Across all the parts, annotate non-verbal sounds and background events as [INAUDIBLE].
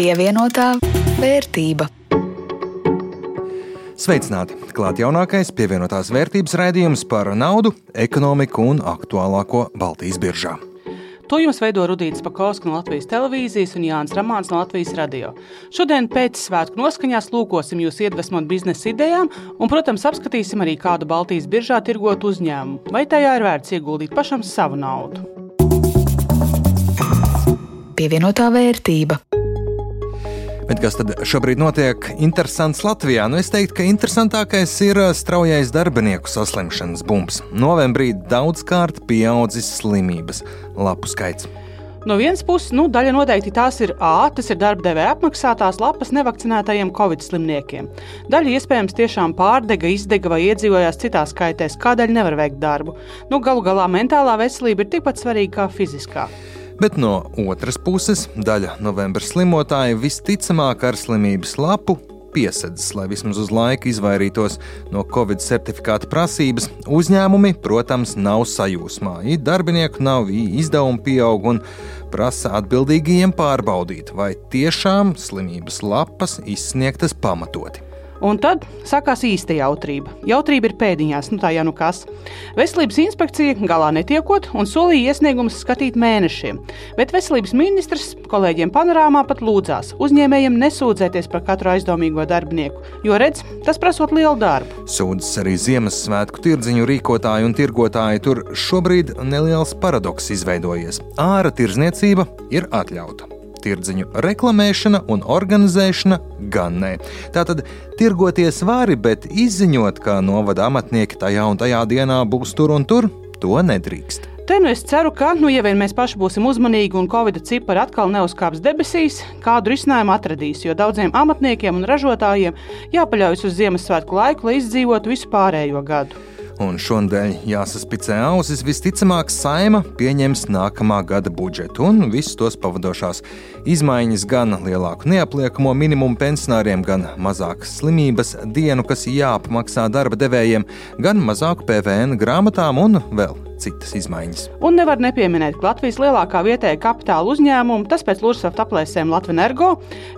Pievienotā vērtība. Sveicināti! Klāt jaunākais pievienotās vērtības raidījums par naudu, ekonomiku un aktuālāko Baltijas biržā. To jums veido Rudīts Pakausks no Latvijas televīzijas un Jānis Ramāns no Latvijas radio. Šodien pēc svētku noskaņās lūkosim jūs iedvesmot biznesa idejām un, protams, apskatīsim arī kādu Baltijas biržā tirgotu uzņēmumu, vai tajā ir vērts ieguldīt pašam savu naudu. Pievienotā vērtība. Bet kas tad šobrīd notiek interesants Latvijā? Nu, es teiktu, ka interesantākais ir uh, straujais darbinieku saslimšanas bumps. Novembrī daudzkārt pieaudzis slimības lapu skaits. No vienas puses, nu, daļa noteikti tās ir A, tas ir darba devēja apmaksātās lapas nevakcinētajiem covid slimniekiem. Daļa iespējams tiešām pārdega, izdega vai iedzīvojās citās kaitēs, kādēļ nevar veikt darbu. Nu, galu galā mentālā veselība ir tikpat svarīga kā fiziskā. Bet no otras puses, daļa novembra slimotāji visticamāk ar slimības lapu piesedzes, lai vismaz uz laiku izvairītos no Covid certifikāta prasības. Uzņēmumi, protams, nav sajūsmā. Ir darbinieku nav, izdevumi pieaug un prasa atbildīgajiem pārbaudīt, vai tiešām slimības lapas izsniegtas pamatoti. Un tad sākās īsta jautrība. Jautrība ir pēdiņās, nu tā jau nu kas. Veselības inspekcija galā netiekot un solīja iesniegumus skatīt mēnešiem. Bet veselības ministrs kolēģiem panorāmā pat lūdzās uzņēmējiem nesūdzēties par katru aizdomīgo darbinieku, jo redz, tas prasot lielu darbu. Sūdzas arī Ziemassvētku tirdziņu rīkotāji un tirgotāji. Tur šobrīd neliels paradoks izveidojies. Āra tirzniecība ir atļauta tirdziņu reklamēšana un organizēšana gan nē. Tātad tirgoties vari, bet izziņot, ka novada amatnieki tajā un tajā dienā būs tur un tur, to nedrīkst. Te nu es ceru, ka, nu, ja vien mēs paši būsim uzmanīgi un Covid cipari atkal neuzkāps debesīs, kādu risinājumu atradīs, jo daudziem amatniekiem un ražotājiem jāpaļaujas uz Ziemassvētku laiku, lai izdzīvotu visu pārējo gadu un šonadēļ jāsaspicē ausis, visticamāk, saima pieņems nākamā gada budžetu un visus tos pavadošās izmaiņas gan lielāku neapliekamo minimumu pensionāriem, gan mazākas slimības dienu, kas jāapmaksā darba devējiem, gan mazāku PVN grāmatām un vēl citas izmaiņas. Un nevar nepieminēt, ka Latvijas lielākā vietējā kapitāla uzņēmuma, tas pēc Lūsafta aplēsēm Latvijas energo,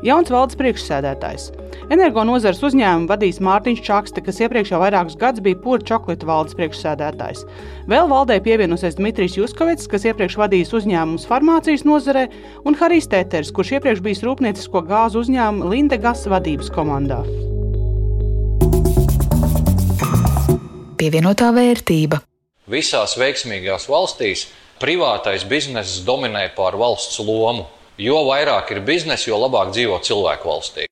jauns valdes priekšsēdētājs. Energo nozares uzņēmumu vadīs Mārtiņš Čakste, kas iepriekš jau vairākus gadus bija Pūra čokolāta valdes priekšsēdētājs. Vēl valdē pievienosies Dmitrijs Juskovits, kas iepriekš vadījis uzņēmumus farmācijas nozarē, un Harijs Tēters, kurš iepriekš bijis rūpniecisko gāzu uzņēmuma Lindegas vadības komandā. Pievienotā vērtība. Visās veiksmīgās valstīs privātais bizness dominē pār valsts lomu. Jo vairāk ir biznesa, jo labāk dzīvo cilvēku valstī.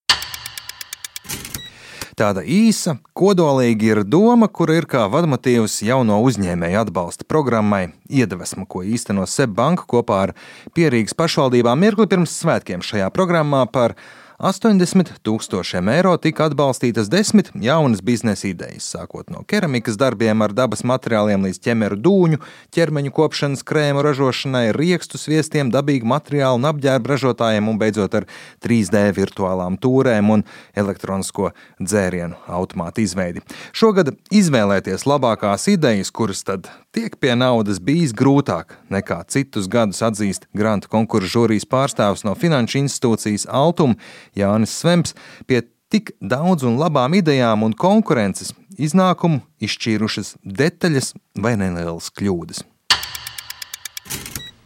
Tāda īsa, kodolīga ir doma, kura ir kā vadmotīvs jauno uzņēmēju atbalsta programmai Iedvesma, ko īsteno SEB banka kopā ar Pierīgas pašvaldībām mirkli pirms svētkiem šajā programmā par 80 tūkstošiem eiro tika atbalstītas desmit jaunas biznesa idejas, sākot no keramikas darbiem ar dabas materiāliem līdz ķemeru dūņu, ķermeņa kopšanas krēmu ražošanai, riekstu sviestiem, dabīgu materiālu un apģērbu ražotājiem un beidzot ar 3D virtuālām tūrēm un elektronisko dzērienu automātu izveidi. Šogad izvēlēties labākās idejas, kuras tad tiek pie naudas, bijis grūtāk nekā citus gadus atzīst grantu konkursu žūrijas pārstāvs no Finanšu institūcijas Altuma Jānis Svemps pie tik daudz un labām idejām un konkurences iznākumu izšķīrušas detaļas vai nelielas kļūdas.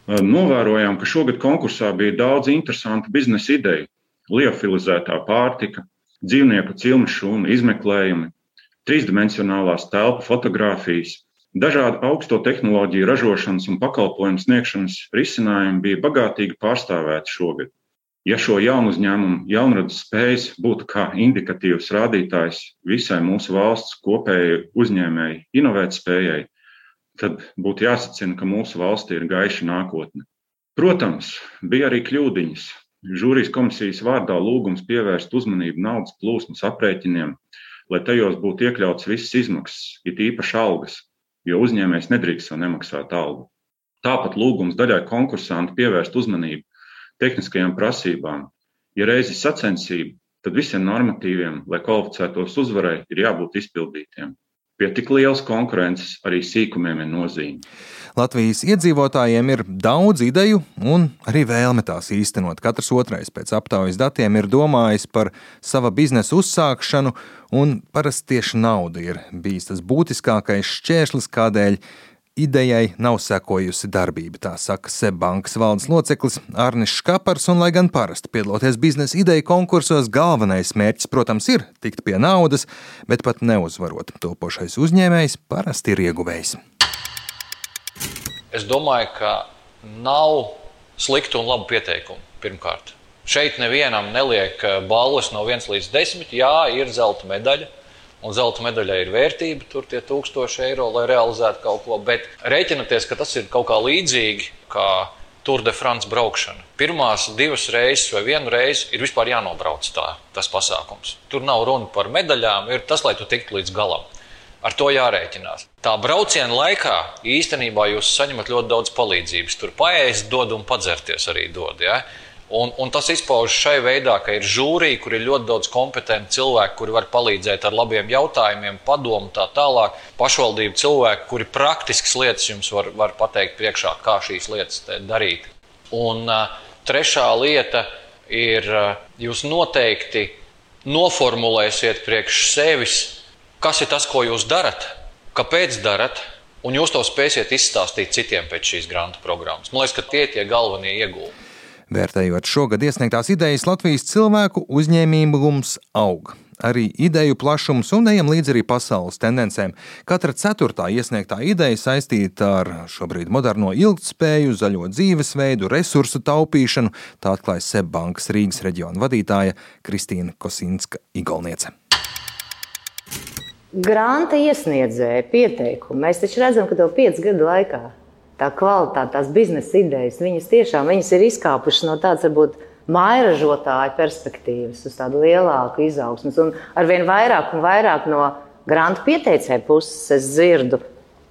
Novērojām, ka šogad konkursā bija daudz interesantu biznesa ideju. Liofilizētā pārtika, dzīvnieku cilmu šūnu izmeklējumi, trīsdimensionālās telpu fotografijas, dažādu augsto tehnoloģiju ražošanas un pakalpojumu sniegšanas risinājumi bija bagātīgi pārstāvēti šogad. Ja šo jaunu uzņēmumu jaunradas spējas būtu kā indikatīvs rādītājs visai mūsu valsts kopējai uzņēmēji inovēt spējai, tad būtu jāsacina, ka mūsu valstī ir gaiša nākotne. Protams, bija arī kļūdiņas. Žūrijas komisijas vārdā lūgums pievērst uzmanību naudas plūsmas aprēķiniem, lai tajos būtu iekļauts visas izmaksas, it īpaši algas, jo uzņēmējs nedrīkst vēl nemaksāt algu. Tāpat lūgums daļai konkursantu pievērst uzmanību tehniskajām prasībām. Ja reizi sacensība, tad visiem normatīviem, lai kvalificētos uzvarai, ir jābūt izpildītiem. Pie tik lielas konkurences arī sīkumiem ir nozīme. Latvijas iedzīvotājiem ir daudz ideju un arī vēlme tās īstenot. Katrs otrais pēc aptaujas datiem ir domājis par sava biznesa uzsākšanu, un parasti tieši nauda ir bijis tas būtiskākais šķērslis, kādēļ idejai nav sekojusi darbība, tā saka Seibankas valdes loceklis Arnis Škapars, un lai gan parasti piedaloties biznesa ideju konkursos, galvenais mērķis, protams, ir tikt pie naudas, bet pat neuzvarot, topošais uzņēmējs parasti ir ieguvējs. Es domāju, ka nav sliktu un labu pieteikumu pirmkārt. Šeit nevienam neliek balvas no 1 līdz 10. Jā, ir zelta medaļa, un zelta medaļai ir vērtība, tur tie tūkstoši eiro, lai realizētu kaut ko. Bet rēķināties, ka tas ir kaut kā līdzīgi kā Tour de France braukšana. Pirmās divas reizes vai vienu reizi ir vispār jānobrauc tā, tas pasākums. Tur nav runa par medaļām, ir tas, lai tu tiktu līdz galam. Ar to jārēķinās. Tā brauciena laikā īstenībā jūs saņemat ļoti daudz palīdzības. Tur paēst, dod un padzerties arī dod. Ja? Un, un tas izpaužas šai veidā, ka ir žūrija, kur ir ļoti daudz kompetentu cilvēku, kuri var palīdzēt ar labiem jautājumiem, padomu tā tālāk. Pašvaldību cilvēki, kuri praktiskas lietas jums var, var pateikt priekšā, kā šīs lietas darīt. Un uh, trešā lieta ir, uh, jūs noteikti noformulēsiet priekš sevis, kas ir tas, ko jūs darat, kāpēc darat, un jūs to spēsiet izstāstīt citiem pēc šīs grantu programmas. Man liekas, ka tie ir tie galvenie iegūmi. Vērtējot šogad iesniegtās idejas, Latvijas cilvēku uzņēmīgums aug. Arī ideju plašums un ejam līdzi arī pasaules tendencēm. Katra ceturtā iesniegtā ideja saistīta ar šobrīd moderno ilgspēju, zaļo dzīvesveidu, resursu taupīšanu, tā atklāja Seibankas Rīgas reģiona vadītāja Kristīna Kosinska Igolniece. Grāmata iesniedzēja pieteikumu. Mēs taču redzam, ka to piecu gadu laikā tā kvalitāte, tās biznesa idejas, viņas tiešām viņas ir izkāpušas no tādas varbūt mājražotāja perspektīvas uz tādu lielāku izaugsmu. Un arvien vairāk un vairāk no grantu pieteicēju puses es dzirdu,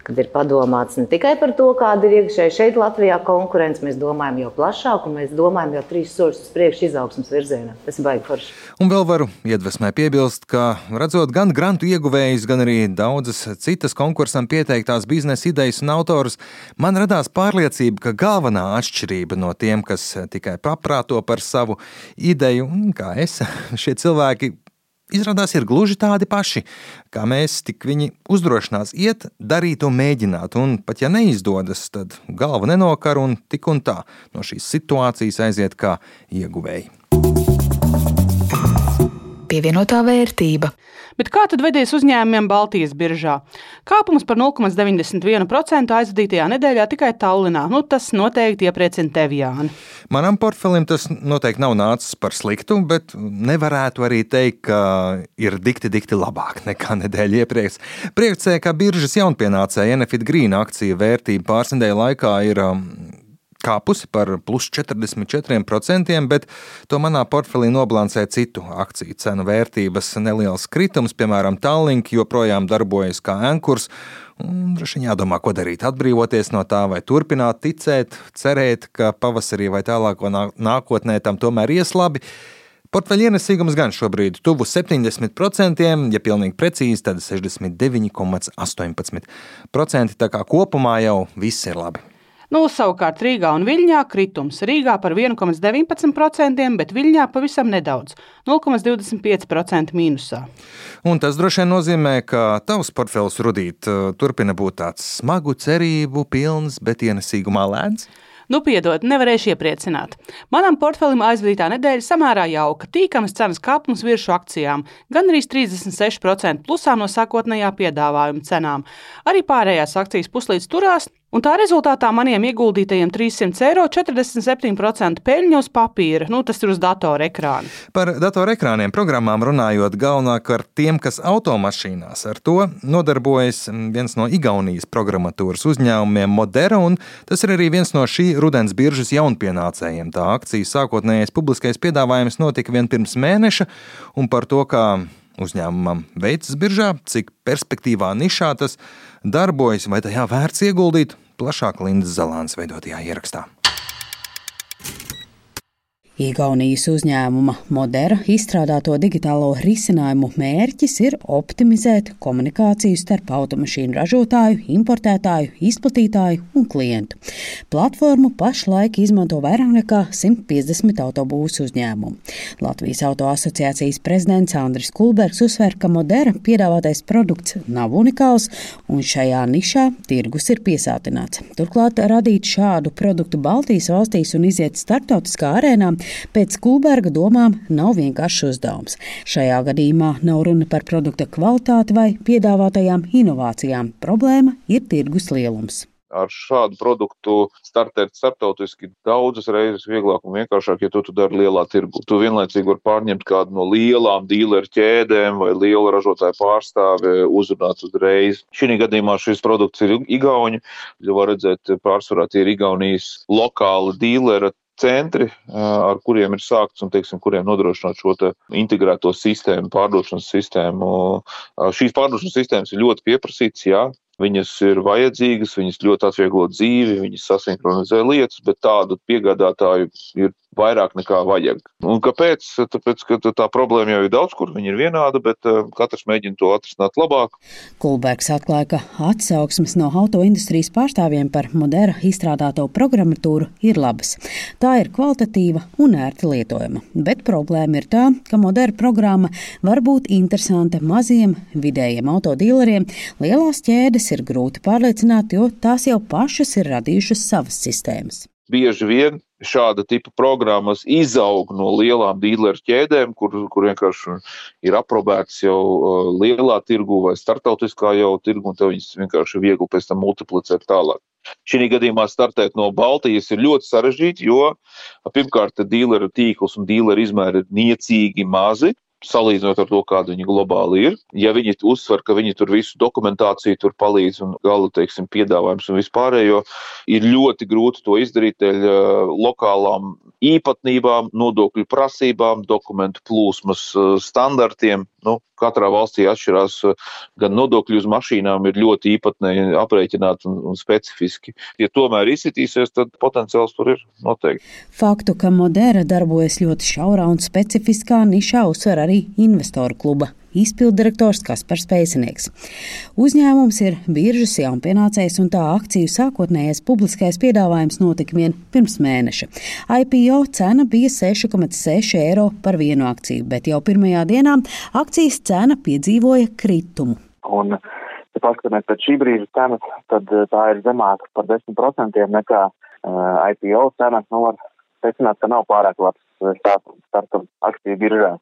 kad ir padomāts ne tikai par to, kāda ir iekšēji šeit Latvijā konkurence, mēs domājam jau plašāk, un mēs domājam jau trīs soļus uz priekšu izaugsmas virzienā. Tas ir baigi forši. Un vēl varu iedvesmē piebilst, ka redzot gan grantu ieguvējus, gan arī daudzas citas konkursam pieteiktās biznesa idejas un autors, man radās pārliecība, ka galvenā atšķirība no tiem, kas tikai paprāto par savu ideju, kā es, [LAUGHS] šie cilvēki izrādās ir gluži tādi paši, kā mēs, tik viņi uzdrošinās iet, darīt un mēģināt, un pat ja neizdodas, tad galva nenokar un tik un tā no šīs situācijas aiziet kā ieguvēji. Pievienotā vērtība. Bet kā tad veidies uzņēmumiem Baltijas biržā? Kāpums par 0,91% aizvadītajā nedēļā tikai Tallinā. Nu, tas noteikti iepriecina tevi, Jāni. Manam portfelim tas noteikti nav nācis par sliktu, bet nevarētu arī teikt, ka ir dikti, dikti labāk nekā [LAUGHS] nedēļa iepriekš. Priekšsēdētāja, ka biržas jaunpienācēja Enefit Green akciju vērtība pāris nedēļu laikā ir um, kāpusi par plus 44%, bet to manā portfelī nobalansē citu akciju cenu vērtības neliels kritums, piemēram, Tallink joprojām darbojas kā ankurs. Droši vien jādomā, ko darīt. Atbrīvoties no tā, vai turpināt ticēt, cerēt, ka pavasarī vai tālāko nākotnē tam tomēr ies labi. Portfeļa ienesīgums gan šobrīd tuvu 70%, ja pilnīgi precīzi, tad 69,18%. Tā kā kopumā jau viss ir labi. Nu, savukārt Rīgā un Viļņā kritums. Rīgā par 1,19%, bet Viļņā pavisam nedaudz - 0,25% mīnusā. Un tas droši vien nozīmē, ka tavs portfels rudīt turpina būt tāds smagu cerību pilns, bet ienesīgumā lēns. Nu, piedod, nevarēšu iepriecināt. Manam portfelim aizvadītā nedēļa samērā jauka, tīkams cenas kāpums virsū akcijām, gan arī 36% plusā no sākotnējā piedāvājuma cenām. Arī pārējās akcijas puslīdz turās, Un tā rezultātā maniem ieguldītajiem 300 eiro 47% peļņu uz papīra. Nu, tas ir uz datora ekrāna. Par datora ekrāniem programmām runājot, galvenokārt tiem, kas automašīnās ar to nodarbojas viens no Igaunijas programmatūras uzņēmumiem Modera, un tas ir arī viens no šī rudens biržas jaunpienācējiem. Tā akcijas sākotnējais publiskais piedāvājums notika vien pirms mēneša, un par to, kā uzņēmumam veicas biržā, cik perspektīvā nišā tas darbojas, vai tajā vērts ieguldīt, plašāk Lindas Zalāns veidotajā ierakstā. Igaunijas uzņēmuma Modera izstrādāto digitālo risinājumu mērķis ir optimizēt komunikāciju starp automašīnu ražotāju, importētāju, izplatītāju un klientu. Platformu pašlaik izmanto vairāk nekā 150 autobūsu uzņēmumu. Latvijas auto asociācijas prezidents Andris Kulbergs uzsver, ka Modera piedāvātais produkts nav unikāls un šajā nišā tirgus ir piesātināts. Turklāt radīt šādu produktu Baltijas valstīs un iziet starptautiskā arēnā pēc Kulberga domām nav vienkāršs uzdevums. Šajā gadījumā nav runa par produkta kvalitāti vai piedāvātajām inovācijām. Problēma ir tirgus lielums ar šādu produktu startēt starptautiski daudzas reizes vieglāk un vienkāršāk, ja to tu dari lielā tirgu. Tu vienlaicīgi vari pārņemt kādu no lielām dīleru ķēdēm vai lielu ražotāju pārstāvi, uzrunāt uzreiz. Šī gadījumā šis produkts ir Igauņu, jo var redzēt, pārsvarā tie ir Igaunijas lokāli dīleri centri, ar kuriem ir sākts un teiksim, kuriem nodrošināt šo integrēto sistēmu, pārdošanas sistēmu. Šīs pārdošanas sistēmas ir ļoti pieprasītas, jā. Viņas ir vajadzīgas, viņas ļoti atvieglo dzīvi, viņas sasinhronizē lietas, bet tādu piegādātāju ir vairāk nekā vajag. Un kāpēc? Tāpēc, ka tā problēma jau ir daudz, kur viņi ir vienāda, bet uh, katrs mēģina to atrisināt labāk. Kulbergs atklāja, ka atsauksmes no autoindustrijas pārstāvjiem par Modera izstrādāto programmatūru ir labas. Tā ir kvalitatīva un ērti lietojama, bet problēma ir tā, ka Modera programma var būt interesanta maziem, vidējiem autodīleriem. Lielās ķēdes ir grūti pārliecināt, jo tās jau pašas ir radījušas savas sistēmas. Bieži vien šāda tipa programmas izaug no lielām dīleru ķēdēm, kur, kur vienkārši ir aprobētas jau uh, lielā tirgu vai startautiskā jau tirgu, un tev viņas vienkārši viegli pēc tam multiplicēt tālāk. Šī gadījumā startēt no Baltijas ir ļoti sarežģīti, jo pirmkārt dīleru tīkls un dīleru izmēri ir niecīgi mazi salīdzinot ar to, kāda viņi globāli ir. Ja viņi uzsver, ka viņi tur visu dokumentāciju tur palīdz un gala, teiksim, piedāvājums un vispārējo, ir ļoti grūti to izdarīt dēļ uh, lokālām īpatnībām, nodokļu prasībām, dokumentu plūsmas uh, standartiem. Nu, katrā valstī atšķirās uh, gan nodokļi uz mašīnām, ir ļoti īpatnēji aprēķināti un, un specifiski. Ja tomēr izsitīsies, tad potenciāls tur ir noteikti. Faktu, ka Modera darbojas ļoti šaurā un specifiskā nišā, uzsver arī investoru kluba izpilddirektors Kaspars Pēcinieks. Uzņēmums ir biržas jaunpienācējs un tā akciju sākotnējais publiskais piedāvājums notika vien pirms mēneša. IPO cena bija 6,6 eiro par vienu akciju, bet jau pirmajā dienā akcijas cena piedzīvoja kritumu. Un, ja paskatāmies pēc šī brīža cenas, tad eh, tā ir zemāka par 10% nekā uh, eh, IPO cena. Nu, var secināt, ka nav pārāk labs eh, starta akciju biržā.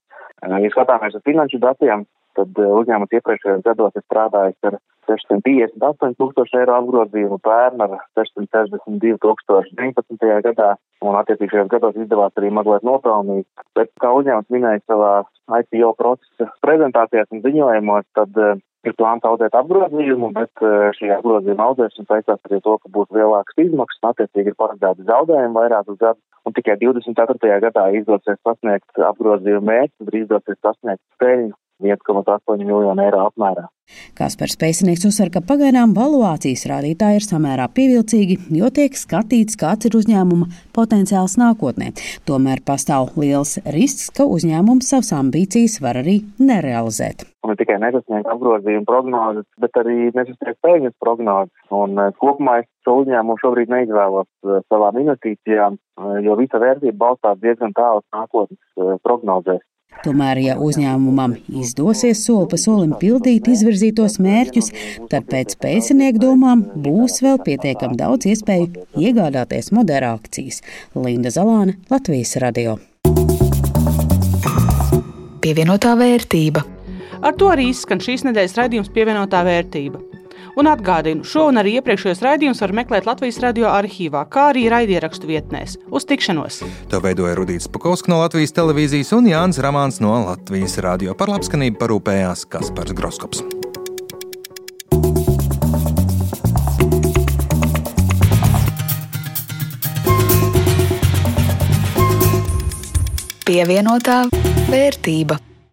Ja skatāmies uz finanšu datiem, tad uzņēmums iepriekšējos gados ir strādājis ar 658 tūkstoši eiro apgrozījumu, pērn ar 662 tūkstoši 19. gadā, un attiecīgajos gados izdevās arī mazliet nopelnīt. Bet, kā uzņēmums minēja savā IPO procesa prezentācijās un ziņojumos, tad ir plāns audzēt apgrozījumu, bet uh, šī apgrozījuma audzēšana saistās arī to, ka būs lielākas izmaksas, attiecīgi ir paredzēti zaudējumi vairākus gadus, un tikai 24. gadā izdosies sasniegt apgrozījumu mērķi, tad izdosies sasniegt peļņu 1,8 miljonu eiro apmērā. Kaspars Pēcinieks uzsver, ka pagaidām valuācijas rādītāji ir samērā pievilcīgi, jo tiek skatīts, kāds ir uzņēmuma potenciāls nākotnē. Tomēr pastāv liels risks, ka uzņēmums savas ambīcijas var arī nerealizēt. Ne tikai nesasniegt apgrozījuma prognozes, bet arī nesasniegt peļņas prognozes. Un eh, kopumā es šo uzņēmumu šobrīd neizvēlos eh, savām investīcijām, eh, jo visa vērtība balstās diezgan tālas nākotnes prognozēs. Tomēr, ja uzņēmumam izdosies soli pa solim pildīt izvirzītos mērķus, tad pēc pēcinieku domām būs vēl pietiekami daudz iespēju iegādāties moderā akcijas. Linda Zalāne, Latvijas radio. Pievienotā vērtība. Ar to arī izskan šīs nedēļas raidījums pievienotā vērtība. Un atgādinu, šo un arī iepriekšējos raidījumus var meklēt Latvijas radio arhīvā, kā arī raidierakstu vietnēs. Uz tikšanos! To veidoja Rudīts Pukovskis no Latvijas televīzijas un Jānis Ramāns no Latvijas radio. Par labskanību parūpējās Kaspars Groskops. Pievienotā vērtība.